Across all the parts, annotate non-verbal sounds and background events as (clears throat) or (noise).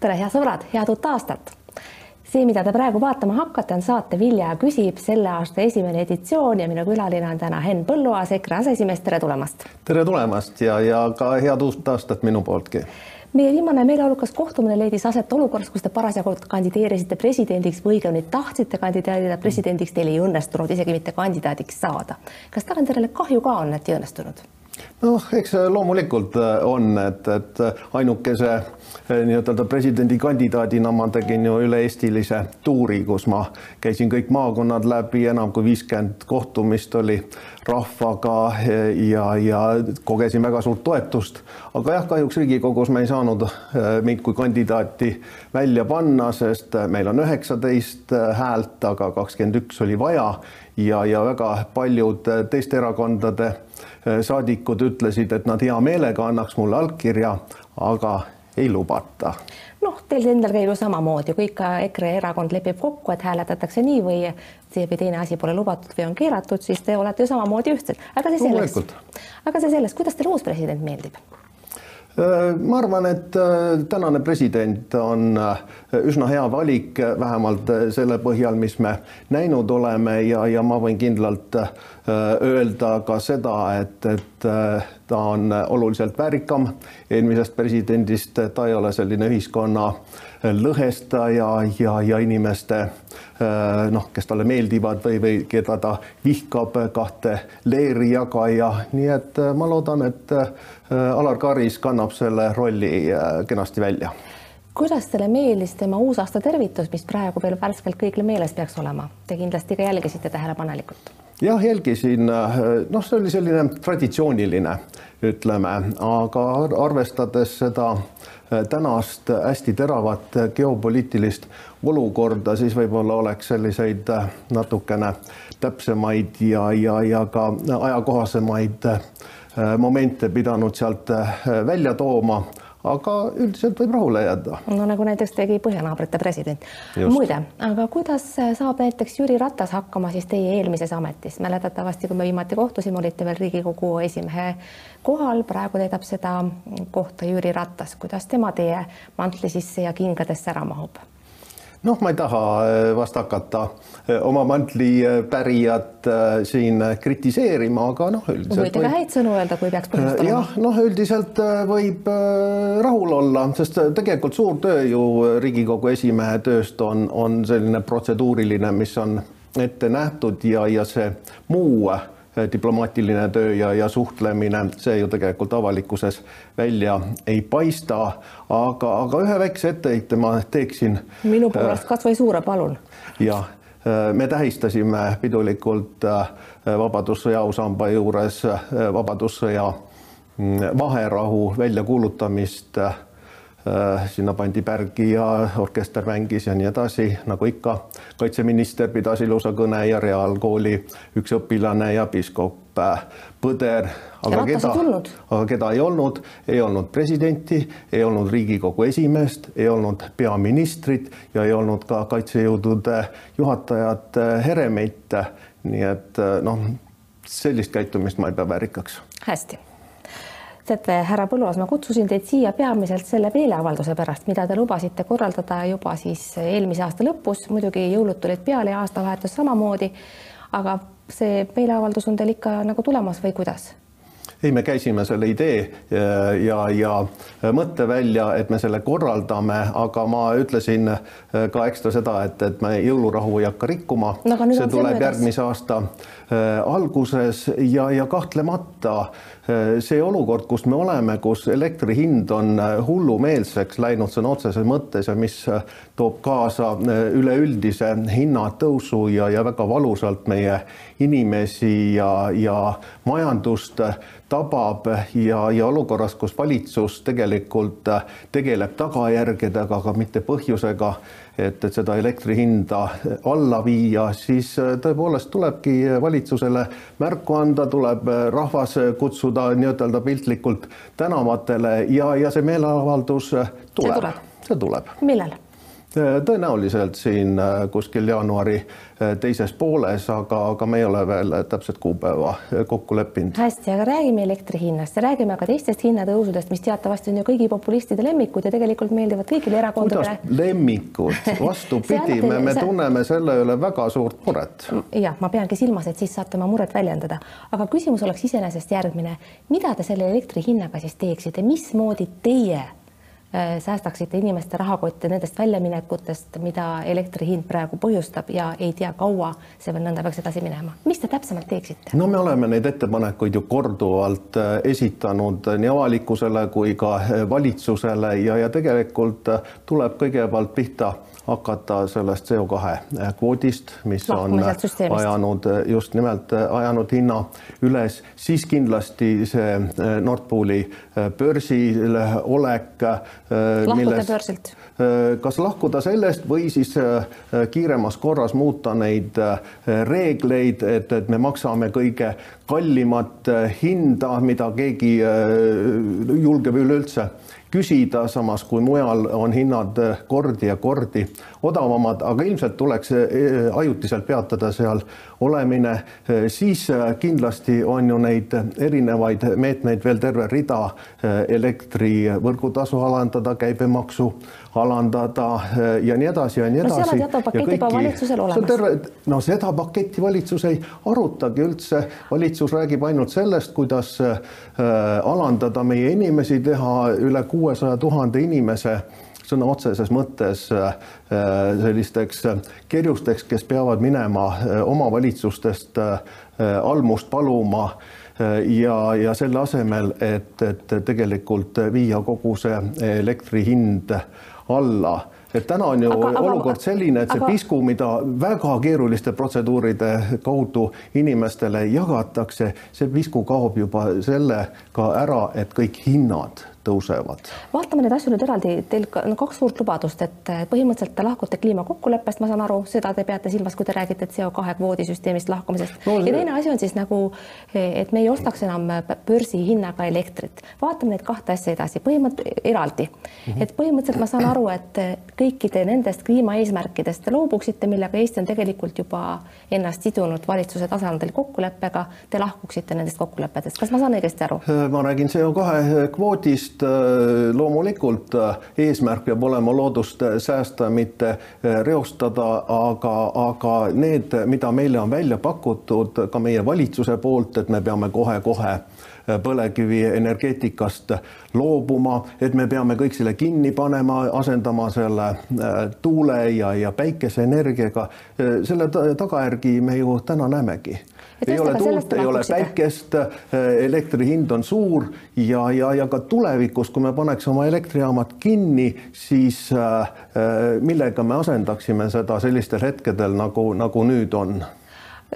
tere, head sõbrad, head uut aastat! see, mida te praegu vaatama hakkate, on saate Vilja küsib selle aasta esimene editsioon ja minu külaline on täna Henn Põlluaas, EKRE aseesimees, tere tulemast! tere tulemast ja, ja ka head uut aastat minu pooltki! meie viimane meeleolukas kohtumine leidis aset olukorras, kus te parasjagu kandideerisite presidendiks või õigemini tahtsite kandideerida presidendiks, teil ei õnnestunud isegi mitte kandidaadiks saada. kas tagantjärele kahju ka on, et ei õnnestunud? Noh, eks loomulikult äh, on, et, et ainukese äh, nii-ütelda presidendikandidaadina ma tegin ju üle-eestilise tuuri, kus ma käisin kõik maakonnad läbi, enam kui viiskümmend kohtumist oli rahvaga ja, ja kogesin väga suurt toetust. aga jah, kahjuks Riigikogus me ei saanud äh, mind kui kandidaati välja panna, sest meil on üheksateist häält, aga kakskümmend üks oli vaja ja, ja väga paljud teiste erakondade Äh, saadikud ütlesid, et nad hea meelega annaks mulle allkirja, aga ei lubata. noh, teil endal käib ju samamoodi, kui ikka EKRE erakond lepib kokku, et hääletatakse nii või see või teine asi pole lubatud või on keelatud, siis te olete ju samamoodi ühtsed, aga see selleks. aga see sellest, kuidas teile uus president meeldib? Äh, ma arvan, et äh, tänane president on üsna hea valik, vähemalt selle põhjal, mis me näinud oleme ja, ja ma võin kindlalt Äh, öelda ka seda, et, et äh, ta on oluliselt väärikam. Eelmisest presidendist, ta ei ole selline ühiskonna lõhestaja ja, ja inimeste äh, noh, kes talle meeldivad või, või keda ta vihkab, kahte leeri jagaja, nii et ma loodan, et Alar Karis kannab selle rolli kenasti välja. Kuidas teile meeldis tema uusaasta tervitus, mis praegu veel värskelt kõigile meeles peaks olema? Te kindlasti ka jälgisite tähelepanelikult. Jah, jälgisin, noh, see oli selline traditsiooniline, ütleme, aga arvestades seda äh, tänast hästi teravat geopoliitilist olukorda, siis võib-olla oleks selliseid äh, natukene täpsemaid ja, ja, ja ka ajakohasemaid äh, momente pidanud sealt välja tooma aga üldiselt võib rahule jääda. no nagu näiteks tegi põhjanaabrite president. muide, aga kuidas saab näiteks Jüri Ratas hakkama siis teie eelmises ametis? mäletatavasti, kui me viimati kohtusime, olite veel Riigikogu esimehe kohal, praegu täidab seda kohta Jüri Ratas. kuidas tema teie mantli sisse ja kingadesse ära mahub? Noh, ma ei taha äh, vast hakata äh, oma mantli äh, pärijat siin kritiseerima, aga noh, üldiselt. võite ka häid sõnu öelda, kui peaks põhjust olema. jah, noh, üldiselt võib rahul olla, sest tegelikult suur töö ju Riigikogu esimehe tööst on, on selline protseduuriline, mis on ette nähtud ja, ja see muu Eh, diplomaatiline töö ja, ja suhtlemine, see ju tegelikult avalikkuses välja ei paista. aga, aga ühe väikse etteheite ma teeksin. minu eh, poolest kasvõi suure, palun. jah, eh, me tähistasime pidulikult Vabadussõja ausamba juures Vabadussõja mm, vaherahu väljakuulutamist Äh, sinna pandi pärgi ja orkester mängis ja nii edasi, nagu ikka. kaitseminister pidas ilusa kõne ja reaalkooli üks õpilane ja piiskop äh, Põder. aga keda, aga keda ei olnud, ei olnud presidenti, ei olnud Riigikogu esimeest, ei olnud peaministrit ja ei olnud ka kaitsejõudude juhatajat äh, Heremit. nii et noh, sellist käitumist ma ei pea väärikaks. hästi teate, härra Põlluaas, ma kutsusin teid siia peamiselt selle meeleavalduse pärast, mida te lubasite korraldada juba siis eelmise aasta lõpus, muidugi jõulud tulid peale ja aastavahetus samamoodi. aga see meeleavaldus on teil ikka nagu tulemas või kuidas? ei, me käisime selle idee ja, ja, ja mõtte välja, et me selle korraldame, aga ma ütlesin ka ekstra seda, et, et me jõulurahu ei hakka rikkuma no,. see tuleb järgmise aasta alguses ja, ja kahtlemata see olukord, kus me oleme, kus elektri hind on äh, hullumeelseks läinud sõna otseses mõttes ja mis toob kaasa üleüldise hinnatõusu ja, ja väga valusalt meie inimesi ja, ja majandust tabab ja, ja olukorras, kus valitsus tegelikult tegeleb tagajärgedega, aga mitte põhjusega, et, et seda elektri hinda alla viia, siis tõepoolest tulebki valitsusele märku anda, tuleb rahvas kutsuda nii-ütelda piltlikult tänavatele ja, ja see meeleavaldus tuleb, see tuleb. millal? Tõenäoliselt siin kuskil jaanuari teises pooles, aga, aga me ei ole veel täpset kuupäeva kokku leppinud. hästi, aga räägime elektri hinnast ja räägime ka teistest hinnatõusudest, mis teatavasti on ju kõigi populistide lemmikud ja tegelikult meeldivad kõigile erakondadele. lemmikud, (laughs) vastupidi, me, me tunneme selle üle väga suurt muret. jah, ma peangi silmas, et siis saate oma muret väljendada, aga küsimus oleks iseenesest järgmine. mida te selle elektri hinnaga siis teeksite, mismoodi teie Äh, säästaksite inimeste rahakotte nendest väljaminekutest, mida elektri hind praegu põhjustab ja ei tea, kaua see veel nõnda peaks edasi minema. mis te täpsemalt teeksite? no me oleme neid ettepanekuid ju korduvalt äh, esitanud nii avalikkusele kui ka äh, valitsusele ja, ja tegelikult tuleb kõigepealt pihta hakata sellest CO2 kvoodist, mis no, on ajanud just nimelt ajanud hinna üles, siis kindlasti see Nord Pooli börsil olek lahkuda börsilt? Äh, kas lahkuda sellest või siis kiiremas korras muuta neid reegleid, et, et me maksame kõige kallimat hinda, mida keegi julgeb üleüldse küsida, samas kui mujal on hinnad kordi ja kordi odavamad, aga ilmselt tuleks ajutiselt peatada seal olemine, siis kindlasti on ju neid erinevaid meetmeid veel terve rida, elektri võrgutasu alandada, käibemaksu alandada ja nii edasi ja nii edasi. no seal on teatav pakett juba valitsusel olemas. no seda paketti valitsus ei arutagi üldse, valitsus räägib ainult sellest, kuidas alandada meie inimesi, teha üle kuuesaja tuhande inimese sõna otseses mõttes äh, sellisteks kerjusteks, kes peavad minema äh, omavalitsustest almust paluma ja, ja selle asemel, et, et tegelikult viia kogu see elektri hind alla. Et täna on ju aga, olukord aga, selline, et see aga, pisku, mida väga keeruliste protseduuride kaudu inimestele jagatakse, see pisku kaob juba sellega ära, et kõik hinnad tõusevad. vaatame neid asju nüüd eraldi, teil on kaks suurt lubadust, et põhimõtteliselt te lahkute kliimakokkuleppest, ma saan aru, seda te peate silmas, kui te räägite CO2 kvoodisüsteemist lahkumisest no,. ja teine asi on siis nagu, et me ei ostaks enam börsihinnaga elektrit. vaatame neid kahte asja edasi, põhimõtt eraldi mm, -hmm. et põhimõtteliselt ma saan aru, et kõikide nendest kliimaeesmärkidest te loobuksite, millega Eesti on tegelikult juba ennast sidunud valitsuse tasandil kokkuleppega, te lahkuksite nendest kokkulepetest, kas ma saan õigesti aru? ma räägin CO2 kvoodist sest äh, loomulikult äh, eesmärk peab olema loodust äh, säästa, mitte reostada, aga, aga need, mida meile on välja pakutud ka meie valitsuse poolt, et me peame kohe-kohe põlevkivienergeetikast loobuma, et me peame kõik selle kinni panema, asendama selle tuule ja, ja päikeseenergiaga. selle tagajärgi me ju täna näemegi. Ei ole tuult, ei ole päikest, äh, elektri hind on suur ja, ja, ja ka tulevikus, kui me paneks oma elektrijaamad kinni, siis äh, äh, millega me asendaksime seda sellistel hetkedel, nagu, nagu nüüd on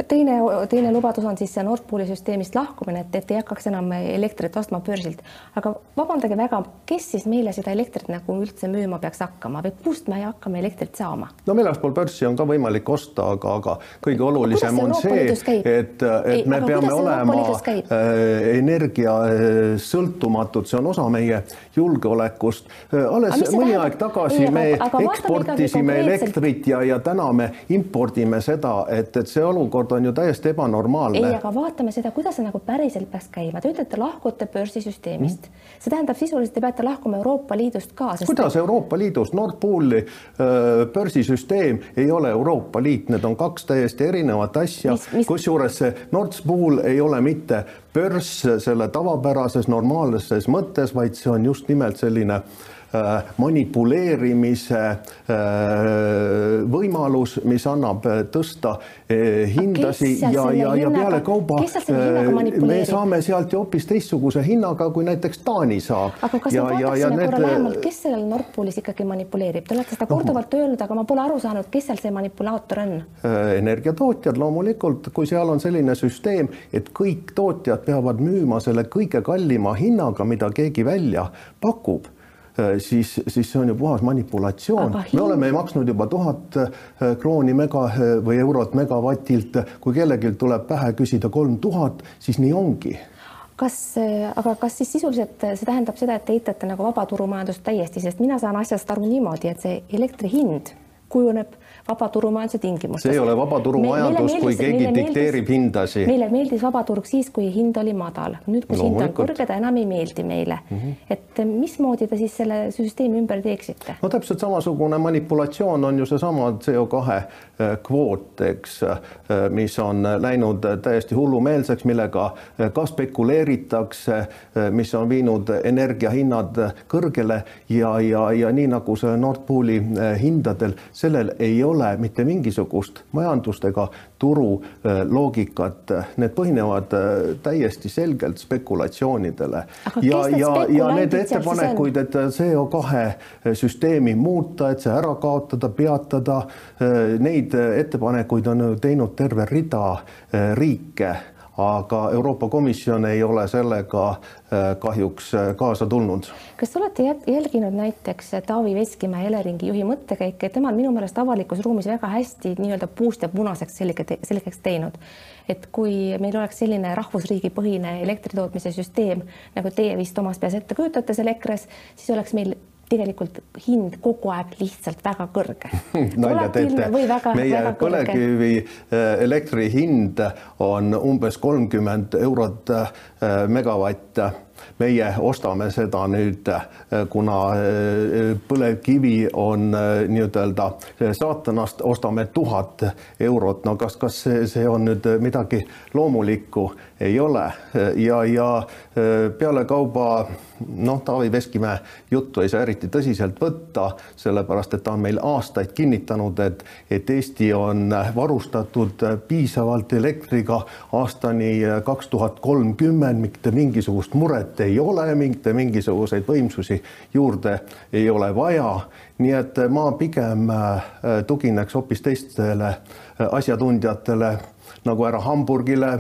teine, teine lubadus on siis see Nord Pooli süsteemist lahkumine, et, et ei hakkaks enam elektrit ostma börsilt. aga vabandage väga, kes siis meile seda elektrit nagu üldse müüma peaks hakkama või kust me hakkame elektrit saama? no väljaspool börsi on ka võimalik osta, aga, aga kõige olulisem on see, et, et ei, me peame olema äh, energia äh, sõltumatud, see on osa meie julgeolekust. Äh, alles mõni aeg tagasi ei, me aga, aga eksportisime elektrit ja, ja täna me impordime seda, et, et see olukord olukord on ju täiesti ebanormaalne. ei, aga vaatame seda, kuidas see nagu päriselt peaks käima. Te ütlete, lahkute börsisüsteemist mm.. see tähendab sisuliselt te peate lahkuma Euroopa Liidust ka sest.... kuidas Euroopa Liidust, Nord Pooli börsisüsteem ei ole Euroopa Liit, need on kaks täiesti erinevat asja, kusjuures see Nord Pool ei ole mitte börs selle tavapärases normaalses mõttes, vaid see on just nimelt selline Äh, manipuleerimise äh, võimalus, mis annab äh, tõsta hindasi ja, ja, ja pealekauba me saame sealt ju hoopis teistsuguse hinnaga, kui näiteks Taani saab. aga kas ja, me vaataksime need... korra lähemalt, kes sellel Nord Poolis ikkagi manipuleerib, te olete seda korduvalt öelnud, aga ma pole aru saanud, kes seal see manipulaator on? energiatootjad loomulikult, kui seal on selline süsteem, et kõik tootjad peavad müüma selle kõige kallima hinnaga, mida keegi välja pakub Äh, siis, siis see on ju puhas manipulatsioon. me oleme maksnud juba tuhat äh, krooni mega äh, või eurot megavatilt, kui kellelgi tuleb pähe küsida kolm tuhat, siis nii ongi. Kas, aga kas siis sisuliselt see tähendab seda, et te eitate nagu vabaturumajandust täiesti, sest mina saan asjast aru niimoodi, et see elektri hind kujuneb vabaturumajanduse tingimustes. see ei ole vabaturumajandus, kui keegi dikteerib hindasid. meile meeldis vabaturg siis, kui hind oli madal, nüüd, kus hind on kõrge, ta enam ei meeldi meile mm. -hmm. et mismoodi te siis selle süsteemi ümber teeksite? no täpselt samasugune manipulatsioon on ju seesama CO2 äh, kvoot, eks, äh, mis on läinud täiesti hullumeelseks, millega ka spekuleeritakse, mis on viinud energiahinnad kõrgele ja, ja, ja nii nagu see Nord Pooli hindadel, sellel ei ole ole mitte mingisugust majandust ega turu äh, need põhinevad äh, täiesti selgelt spekulatsioonidele. ja, ja, ja need ettepanekuid, et CO2 süsteemi muuta, et see ära kaotada, peatada, äh, neid ettepanekuid on teinud terve rida riike aga Euroopa Komisjon ei ole sellega äh, kahjuks äh, kaasa tulnud. kas te olete jälginud näiteks Taavi Veskimäe Eleringi juhi mõttekäike, tema on minu meelest avalikus ruumis väga hästi nii-öelda puust ja punaseks selge, selgeks teinud, et kui meil oleks selline rahvusriigi põhine elektritootmise süsteem, nagu teie vist omas peas ette kujutate seal EKRE-s, siis oleks meil tegelikult hind kogu aeg lihtsalt väga kõrge. (laughs) Nalja teete, meie väga põlevkivi äh, hind on umbes kolmkümmend eurot äh, megavatt meie ostame seda nüüd, äh, kuna põlevkivi on nii-ütelda saatanast, ostame tuhat eurot, no kas, kas see on nüüd midagi loomulikku, ei ole. Ja, ja pealekauba noh, Taavi Veskimäe juttu ei saa eriti tõsiselt võtta, sellepärast et ta on meil aastaid kinnitanud, et, et Eesti on varustatud piisavalt elektriga aastani kaks tuhat kolmkümmend, mitte mingisugust muret ei ole, mitte mingisuguseid võimsusi juurde ei ole vaja. nii et ma pigem tugineks hoopis teistele asjatundjatele nagu härra Hamburgile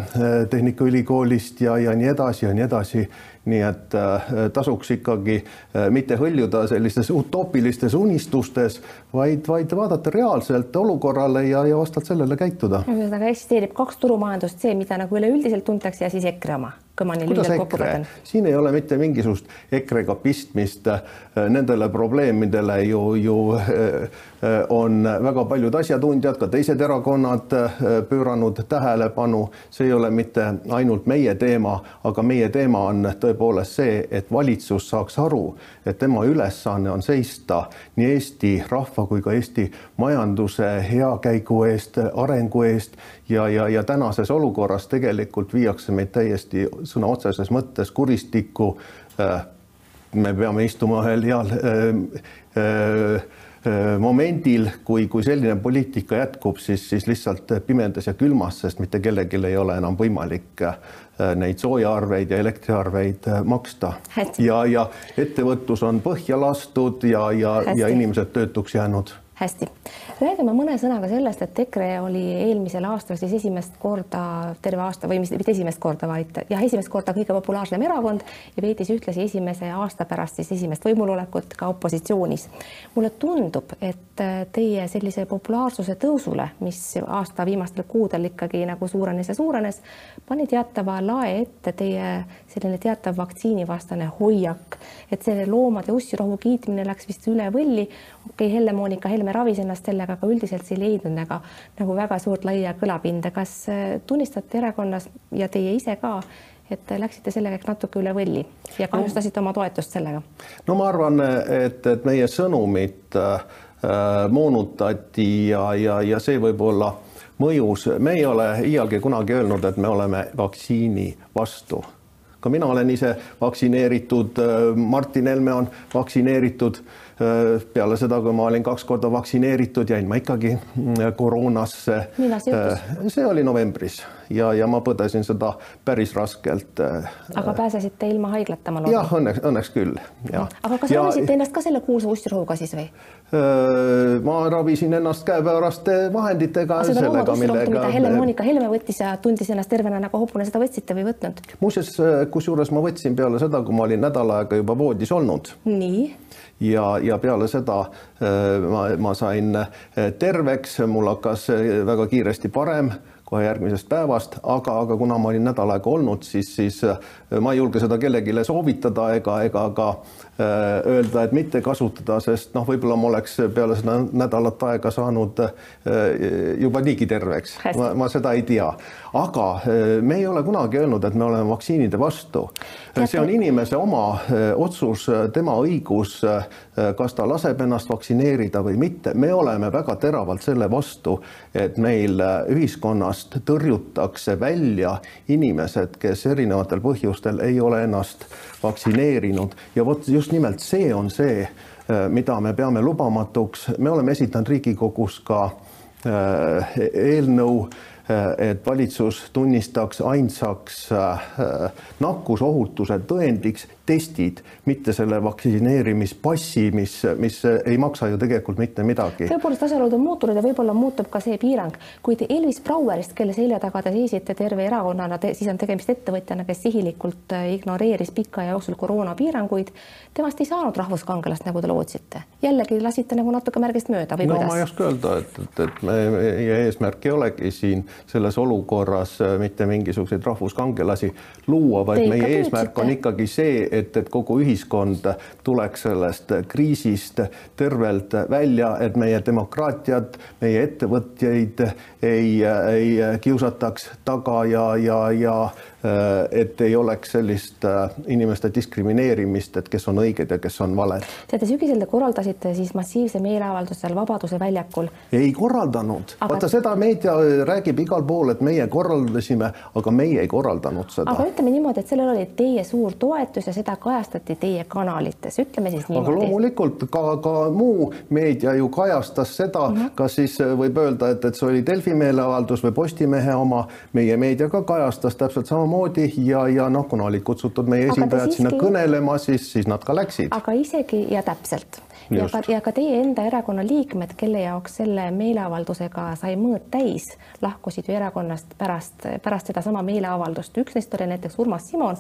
Tehnikaülikoolist ja, ja nii edasi ja nii edasi nii et äh, tasuks ikkagi äh, mitte hõljuda sellistes utoopilistes unistustes, vaid, vaid vaadata reaalselt olukorrale ja, ja vastavalt sellele käituda. ühesõnaga eksisteerib kaks turumajandust, see, mida nagu üleüldiselt tuntakse ja siis EKRE oma nii lühidalt kokku võtan. siin ei ole mitte mingisugust EKRE-ga pistmist. Nendele probleemidele ju, ju on väga paljud asjatundjad, ka teised erakonnad pööranud tähelepanu. see ei ole mitte ainult meie teema, aga meie teema on tõepoolest see, et valitsus saaks aru, et tema ülesanne on seista nii Eesti rahva kui ka Eesti majanduse heakäigu eest, arengu eest ja, ja, ja tänases olukorras tegelikult viiakse meid täiesti sõna otseses mõttes kuristikku. Äh, me peame istuma ühel heal äh, äh, momendil, kui, kui selline poliitika jätkub, siis, siis lihtsalt pimedas ja külmas, sest mitte kellelgi ei ole enam võimalik neid soojaarveid ja elektriarveid maksta. ja, ja ettevõtlus on põhja lastud ja, ja, ja inimesed töötuks jäänud. Hästi, räägime mõne sõnaga sellest, et EKRE oli eelmisel aastal siis esimest korda terve aasta või mitte esimest korda, vaid jah, esimest korda kõige populaarsem erakond ja veetis ühtlasi esimese aasta pärast siis esimest võimulolekut ka opositsioonis. mulle tundub, et teie sellise populaarsuse tõusule, mis aasta viimastel kuudel ikkagi nagu suurenes ja suurenes, pani teatava lae ette teie selline teatav vaktsiinivastane hoiak, et see loomade ussirohu kiitmine läks vist üle võlli. okei okay,, Helle-Moonika Helme ravis ennast sellega, aga üldiselt ei leidnud nagu, nagu väga suurt laia kõlapinda. kas äh, tunnistate erakonnas ja teie ise ka, et läksite sellega ehk natuke üle võlli ja kahjustasite oma toetust sellega? no ma arvan, et, et meie sõnumit äh, moonutati ja, ja, ja see võib-olla mõjus, me ei ole iialgi kunagi öelnud, et me oleme vaktsiini vastu ka mina olen ise vaktsineeritud, äh, Martin Helme on vaktsineeritud. Äh, peale seda, kui ma olin kaks korda vaktsineeritud, jäin ma ikkagi mm, koroonasse. see? Äh, see oli novembris ja, ja ma põdesin seda päris raskelt. aga pääsesite ilma haiglata, ma loodan? jah, õnneks, õnneks küll, jah. aga kas ja... ravisite ennast ka selle kuulsa ussirohuga siis või? ma ravisin ennast käepäraste vahenditega. seda loomadussirohtu, mida Helle-Moonika Helme võttis ja tundis ennast tervena nagu hobune, seda võtsite või võtnud? muuseas, kusjuures ma võtsin peale seda, kui ma olin nädal aega juba voodis olnud. nii? Ja, ja peale seda ma, ma sain terveks, mul hakkas väga kiiresti parem kohe järgmisest päevast, aga, aga kuna ma olin nädal aega olnud, siis, siis ma ei julge seda kellelegi soovitada ega, ega ka öelda, et mitte kasutada, sest noh, võib-olla ma oleks peale seda nädalat aega saanud juba niigi terveks, ma seda ei tea. aga me ei ole kunagi öelnud, et me oleme vaktsiinide vastu. see on inimese oma otsus, tema õigus, kas ta laseb ennast vaktsineerida või mitte. me oleme väga teravalt selle vastu, et meil ühiskonnast tõrjutakse välja inimesed, kes erinevatel põhjustel ei ole ennast vaktsineerinud ja vot just nimelt see on see, mida me peame lubamatuks. me oleme esitanud Riigikogus ka eelnõu Äh, et valitsus tunnistaks ainsaks äh, nakkusohutuse tõendiks testid, mitte selle vaktsineerimispassi, mis, mis ei maksa ju tegelikult mitte midagi. tõepoolest, asjaolud on muutunud ja võib-olla muutub ka see piirang, kuid Elvis Brauerist, kelle selja taga te seisite terve erakonnana, siis on tegemist ettevõtjana, kes sihilikult äh, ignoreeris pika aja jooksul koroonapiiranguid. temast ei saanud rahvuskangelast, nagu te lootsite. jällegi lasite nagu natuke märgist mööda või no, kuidas? ma ei oska öelda, et, et, et meie eesmärk ei olegi siin selles olukorras äh, mitte mingisuguseid rahvuskangelasi luua, vaid Te meie eesmärk on ikkagi see, et, et kogu ühiskond tuleks sellest kriisist tervelt välja, et meie demokraatiat, meie ettevõtjaid ei, ei kiusataks taga ja, ja, ja Äh, et ei oleks sellist äh, inimeste diskrimineerimist, et kes on õiged ja kes on valed. teate, sügisel te korraldasite siis massiivse meeleavalduse seal Vabaduse väljakul. ei korraldanud aga..., vaata seda meedia räägib igal pool, et meie korraldasime, aga meie ei korraldanud seda. aga ütleme niimoodi, et sellel oli teie suur toetus ja seda kajastati teie kanalites, ütleme siis niimoodi. aga loomulikult ka, ka muu meedia ju kajastas seda mm, -hmm. kas siis võib öelda, et, et see oli Delfi meeleavaldus või Postimehe oma, meie meedia ka kajastas täpselt samamoodi ja, ja noh, kuna olid kutsutud meie esindajad siiski... sinna kõnelema, siis, siis nad ka läksid. aga isegi ja täpselt ja ka, ja ka teie enda erakonna liikmed, kelle jaoks selle meeleavaldusega sai mõõt täis, lahkusid ju erakonnast pärast, pärast sedasama meeleavaldust. üks neist oli näiteks Urmas Simon,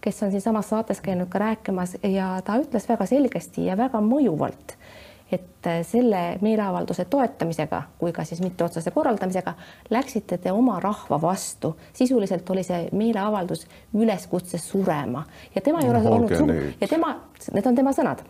kes on siinsamas saates käinud ka rääkimas ja ta ütles väga selgesti ja väga mõjuvalt et selle meeleavalduse toetamisega kui ka siis mitteotsese korraldamisega läksite te oma rahva vastu. sisuliselt oli see meeleavaldus üleskutse surema ja tema ei ole olnud ja tema, need on tema sõnad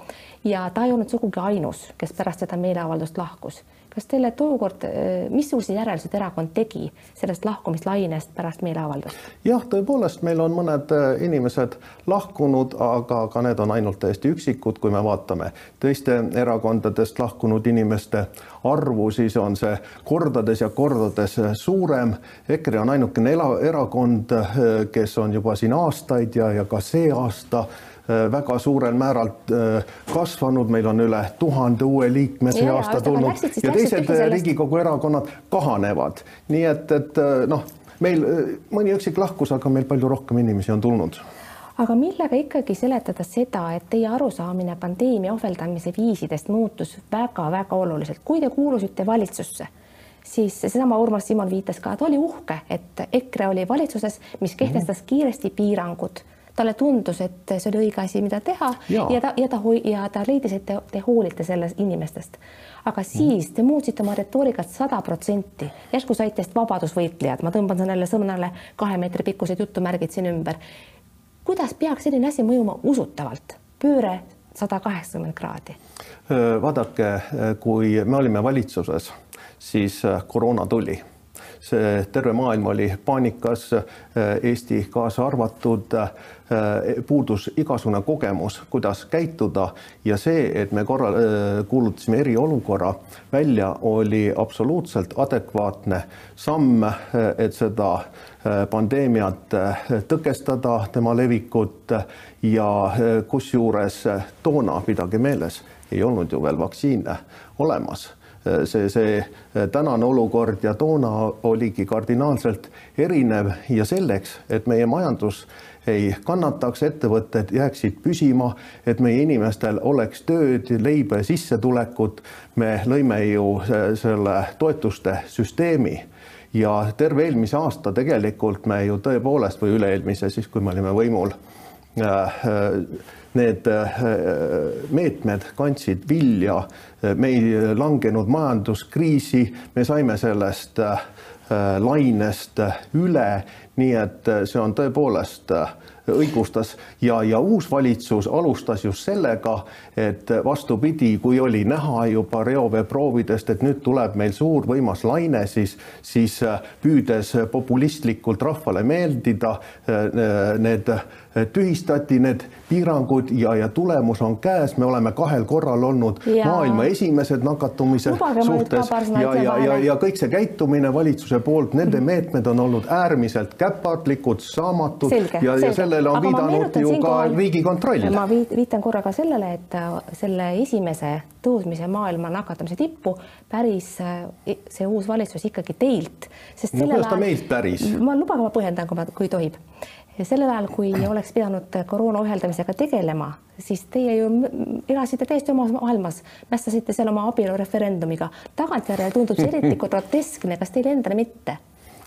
ja ta ei olnud sugugi ainus, kes pärast seda meeleavaldust lahkus kas teile tookord, äh, missugused järeldused erakond tegi sellest lahkumislainest pärast meeleavaldust? jah, tõepoolest, meil on mõned äh, inimesed lahkunud, aga ka need on ainult täiesti üksikud, kui me vaatame teiste erakondadest lahkunud inimeste arvu, siis on see kordades ja kordades suurem. EKRE on ainukene erakond, äh, kes on juba siin aastaid ja, ja ka see aasta Äh, väga suurel määral äh, kasvanud, meil on üle tuhande uue liikme see aasta tulnud. ja teised Riigikogu erakonnad kahanevad. nii et, et äh, noh, meil mõni üksik lahkus, aga meil palju rohkem inimesi on tulnud. Aga millega ikkagi seletada seda, et teie arusaamine pandeemia ohveldamise viisidest muutus väga-väga oluliselt, kui te kuulusite valitsusse, siis seesama Urmas Simon viitas ka, et oli uhke, et EKRE oli valitsuses, mis kehtestas kiiresti piirangud talle tundus, et see oli õige asi, mida teha ja, ja ta ja ta ja ta leidis, et te, te hoolite sellest inimestest. aga siis te muutsite oma retoorikat sada protsenti, järsku saite vabadusvõitlejad, ma tõmban sellele sõnale kahe meetri pikkused jutumärgid siin ümber. kuidas peaks selline asi mõjuma usutavalt, pööre sada kaheksakümmend kraadi? vaadake, kui me olime valitsuses, siis koroona tuli see terve maailm oli paanikas, Eesti kaasa arvatud, puudus igasugune kogemus, kuidas käituda. Ja see, et me korra kuulutasime eriolukorra välja, oli absoluutselt adekvaatne samm, et seda pandeemiat tõkestada, tema levikut. Ja kusjuures toona, pidage meeles, ei olnud ju veel vaktsiine olemas see, see tänane olukord ja toona oligi kardinaalselt erinev ja selleks, et meie majandus ei kannataks, ettevõtted jääksid püsima, et meie inimestel oleks tööd, leiba ja sissetulekut, me lõime ju selle toetuste süsteemi. Ja terve eelmise aasta tegelikult me ju tõepoolest või üle-eelmise siis, kui me olime võimul äh, need äh, meetmed kandsid vilja, me ei langenud majanduskriisi, me saime sellest äh, lainest üle, nii et see on tõepoolest õigustas ja, ja uus valitsus alustas just sellega, et vastupidi, kui oli näha juba reoveeproovidest, et nüüd tuleb meil suur võimas laine, siis, siis püüdes populistlikult rahvale meeldida, need tühistati need piirangud ja, ja tulemus on käes, me oleme kahel korral olnud ja. maailma esimesed nakatumise Lubage suhtes ja, ja, ja, ja kõik see käitumine valitsuse poolt, nende mm. meetmed on olnud äärmiselt käpardlikud, saamatud selge, ja, ja sellele on Aga viidanud ju ka Riigikontroll. ma viitan korra ka sellele, et äh, selle esimese tõusmise maailma nakatumise tippu päris äh, see uus valitsus ikkagi teilt, sest no, kuidas ta meilt päris? ma luban, ma põhjendan, kui ma, kui tohib sellel ajal, kui (clears throat) oleks pidanud koroona ohjeldamisega tegelema, siis teie ju elasite täiesti omas maailmas, mässasite seal oma abielureferendumiga. tagantjärele tundub see eriti (laughs) groteskne, kas teile endale mitte?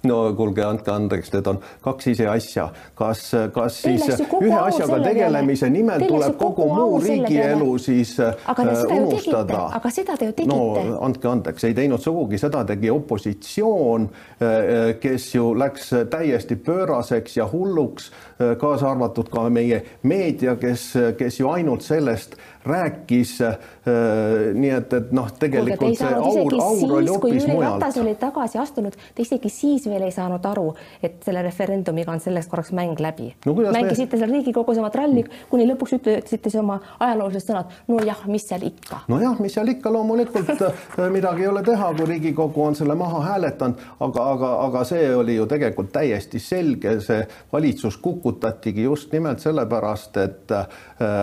No kuulge, andke andeks, need on kaks ise asja. kas, kas siis ühe asjaga tegelemise nimel Teil tuleb kogu muu riigielu siis aga äh, unustada? aga seda te ju tegite. no andke andeks, ei teinud sugugi, seda tegi opositsioon, äh, äh, kes ju läks täiesti pööraseks ja hulluks, kaasa arvatud ka meie meedia, kes, kes ju ainult sellest rääkis. nii et, et noh, tegelikult see aur, aur oli hoopis mujal. Ratas oli tagasi astunud, te isegi siis veel ei saanud aru, et selle referendumiga on selleks korraks mäng läbi no,. mängisite me... seal Riigikogus oma tralli, kuni lõpuks ütlesite oma ajaloolised sõnad. nojah, mis seal ikka. nojah, mis seal ikka, loomulikult (laughs) midagi ei ole teha, kui Riigikogu on selle maha hääletanud, aga, aga, aga see oli ju tegelikult täiesti selge, see valitsus kukutatigi just nimelt sellepärast, et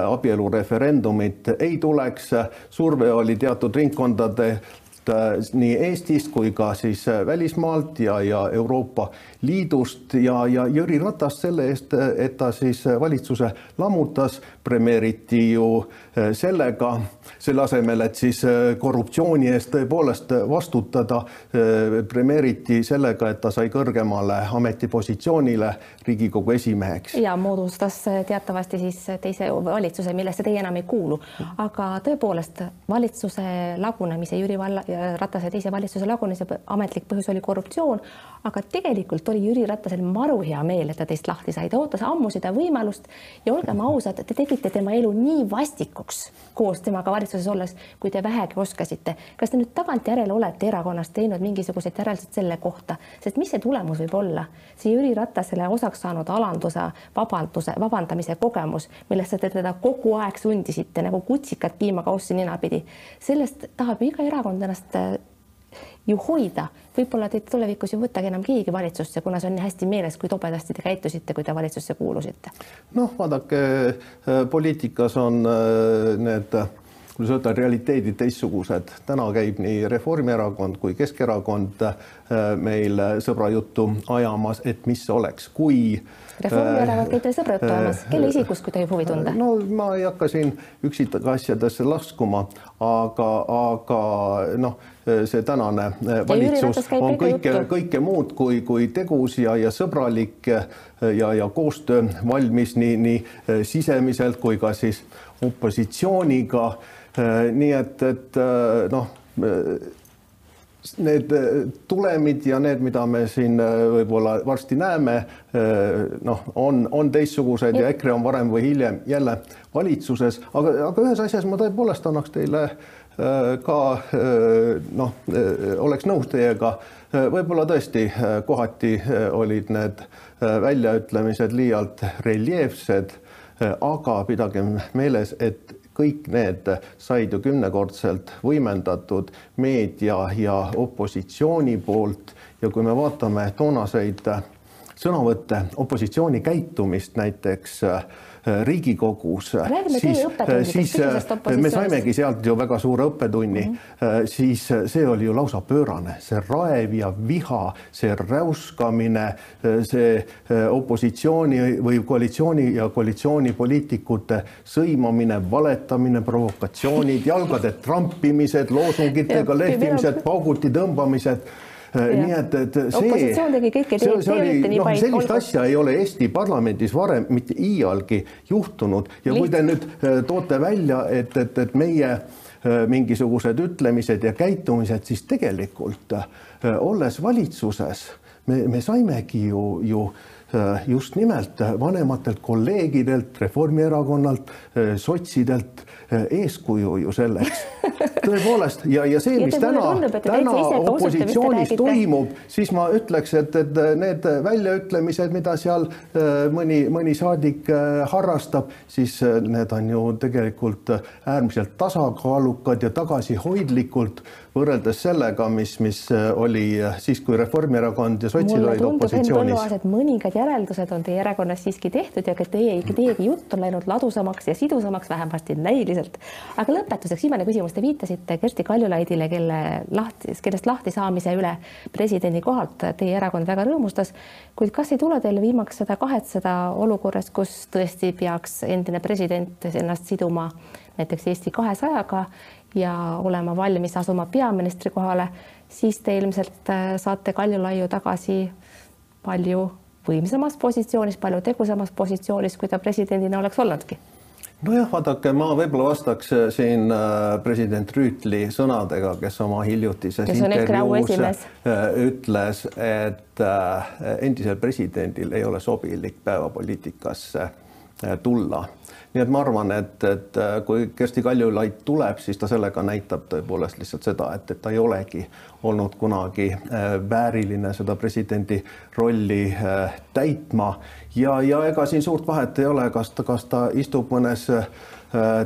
abielureferendumit et ei tuleks. surve oli teatud ringkondade nii Eestist kui ka siis äh, välismaalt ja, ja Euroopa Liidust ja, ja Jüri Ratast selle eest, et ta siis valitsuse lammutas, premeeriti ju äh, sellega, selle asemel, et siis korruptsiooni eest tõepoolest vastutada, premeeriti sellega, et ta sai kõrgemale ametipositsioonile Riigikogu esimeheks. ja moodustas teatavasti siis teise valitsuse, millesse teie enam ei kuulu. aga tõepoolest valitsuse lagunemise, Jüri Valla, Ratase teise valitsuse lagunemise ametlik põhjus oli korruptsioon, aga tegelikult oli Jüri Ratasel maru hea meel, et ta teist lahti sai, ta ootas ammu seda võimalust ja olgem ausad, te tegite tema elu nii vastikuks koos temaga valitsuses olles, kui te vähegi oskasite. kas te nüüd tagantjärele olete erakonnas teinud mingisugused järeldused selle kohta, sest mis see tulemus võib olla? see Jüri Ratasele osaks saanud alanduse, vabanduse, vabandamise kogemus, millesse te teda kogu aeg sundisite nagu kutsikat piimakaussi ninapidi. sellest tahab ju iga erakond ennast äh, ju hoida, võib-olla teid tulevikus ei võtagi enam keegi valitsusse, kuna see on nii hästi meeles, kui tobedasti te käitusite, kui te valitsusse kuulusite. noh, vaadake, äh, poliitikas on äh, need kuidas öelda, realiteedid teistsugused. täna käib nii Reformierakond kui Keskerakond äh, meil sõbrajuttu ajamas, et mis oleks, kui Reformierakond käib teil sõbrajuttu ajamas, kelle isikust, kui tohib huvi tunda? no ma ei hakka siin üksikasjadesse laskuma, aga, aga noh, see tänane valitsus on kõike, kõike muud kui, kui tegus ja, ja sõbralik ja, ja koostöö valmis nii, nii sisemiselt kui ka siis opositsiooniga Äh, nii et, et äh, noh, äh, need tulemid ja need, mida me siin võib-olla varsti näeme, noh, on, on teistsugused ja EKRE on varem või hiljem jälle valitsuses, aga, aga ühes asjas ma tõepoolest annaks teile ka noh, oleks nõus teiega, võib-olla tõesti kohati olid need väljaütlemised liialt reljeefsed, aga pidagem meeles, et kõik need said ju kümnekordselt võimendatud meedia ja opositsiooni poolt. Ja kui me vaatame toonaseid sõnavõtte, opositsiooni käitumist näiteks Riigikogus, siis, siis me saimegi sealt ju väga suure õppetunni. Mm, -hmm. siis see oli ju lausa pöörane, see raev ja viha, see räuskamine, see opositsiooni või koalitsiooni ja koalitsioonipoliitikute sõimamine, valetamine, provokatsioonid, jalgade trampimised, loosungitega (laughs) lehvimised, pauguti tõmbamised nii et, et see. opositsioon tegi kõike, teie olite nii no, palju. sellist asja ei ole Eesti parlamendis varem mitte iialgi juhtunud ja Liht. kui te nüüd äh, toote välja, et, et, et meie mingisugused ütlemised ja käitumised, siis tegelikult olles valitsuses, me, me saimegi ju, ju just nimelt vanematelt kolleegidelt, Reformierakonnalt, sotsidelt eeskuju ju selleks. (laughs) tõepoolest ja, ja see, mis täna, täna opositsioonis toimub, siis ma ütleks, et, et need väljaütlemised, mida seal mõni, mõni saadik harrastab, siis need on ju tegelikult äärmiselt tasakaalukad ja tagasihoidlikult võrreldes sellega, mis, mis oli siis, kui Reformierakond ja sotsid olid opositsioonis. mõningad järeldused on teie erakonnas siiski tehtud ja ka teie, teiegi jutt on läinud ladusamaks ja sidusamaks, vähemasti näiliselt. Aga lõpetuseks viimane küsimus, te viitasite Kersti Kaljulaidile, kelle lahti, kellest lahti saamise üle presidendi kohalt teie erakond väga rõõmustas. kuid kas ei tule teile viimaks seda kahetseda olukorras, kus tõesti peaks endine president ennast siduma näiteks Eesti kahesajaga ja olema valmis asuma peaministri kohale, siis te ilmselt äh, saate Kaljulaiu tagasi palju võimsamas positsioonis, palju tegusamas positsioonis, kui ta presidendina oleks olnudki nojah, vaadake, ma võib-olla vastaks äh, siin äh, president Rüütli sõnadega, kes oma hiljutises intervjuus ütles, et endisel presidendil ei ole sobilik päevapoliitikasse tulla. Nii et ma arvan, et, et äh, kui Kersti Kaljulaid tuleb, siis ta sellega näitab tõepoolest lihtsalt seda, et, et ta ei olegi olnud kunagi äh, vääriline seda presidendi rolli äh, täitma. Ja, ja ega siin suurt vahet ei ole, kas ta, kas ta istub mõnes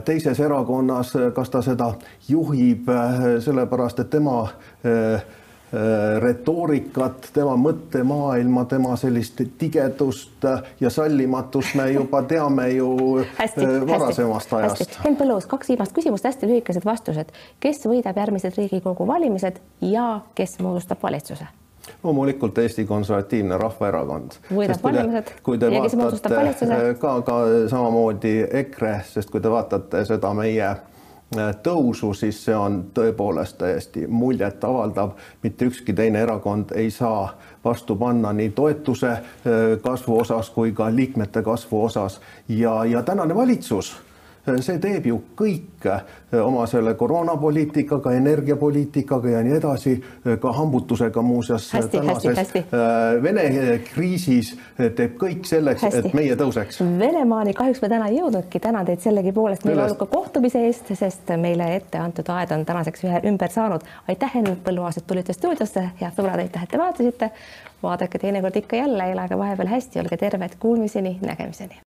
teises erakonnas, kas ta seda juhib, sellepärast et tema Äh, retoorikat, tema mõttemaailma, tema sellist tigedust ja sallimatust me juba (laughs) teame ju hästi, äh, varasemast hästi, ajast. Henn Põlluaas, kaks viimast küsimust, hästi lühikesed vastused. kes võidab järgmised Riigikogu valimised ja kes moodustab valitsuse? loomulikult Eesti Konservatiivne Rahvaerakond. võidab valimised ja kes moodustab valitsuse? ka, ka samamoodi EKRE, sest kui te vaatate seda meie tõusu, siis see on tõepoolest täiesti muljetavaldav. mitte ükski teine erakond ei saa vastu panna nii toetuse äh, kasvu osas kui ka liikmete kasvu osas ja, ja tänane valitsus see teeb ju kõik eh, oma selle koroonapoliitikaga, energiapoliitikaga ja nii edasi, eh, ka hambutusega muuseas tänases eh, Vene kriisis teeb kõik selleks, et meie tõuseks. Venemaani kahjuks me täna ei jõudnudki, tänan teid sellegipoolest meeleoluka kohtumise eest, sest meile ette antud aed on tänaseks ühe ümber saanud. aitäh, Henn Põlluaas, et tulite stuudiosse, head sõbrad, aitäh, et te vaatasite. vaadake teinekord ikka jälle, elage vahepeal hästi, olge terved, kuulmiseni, nägemiseni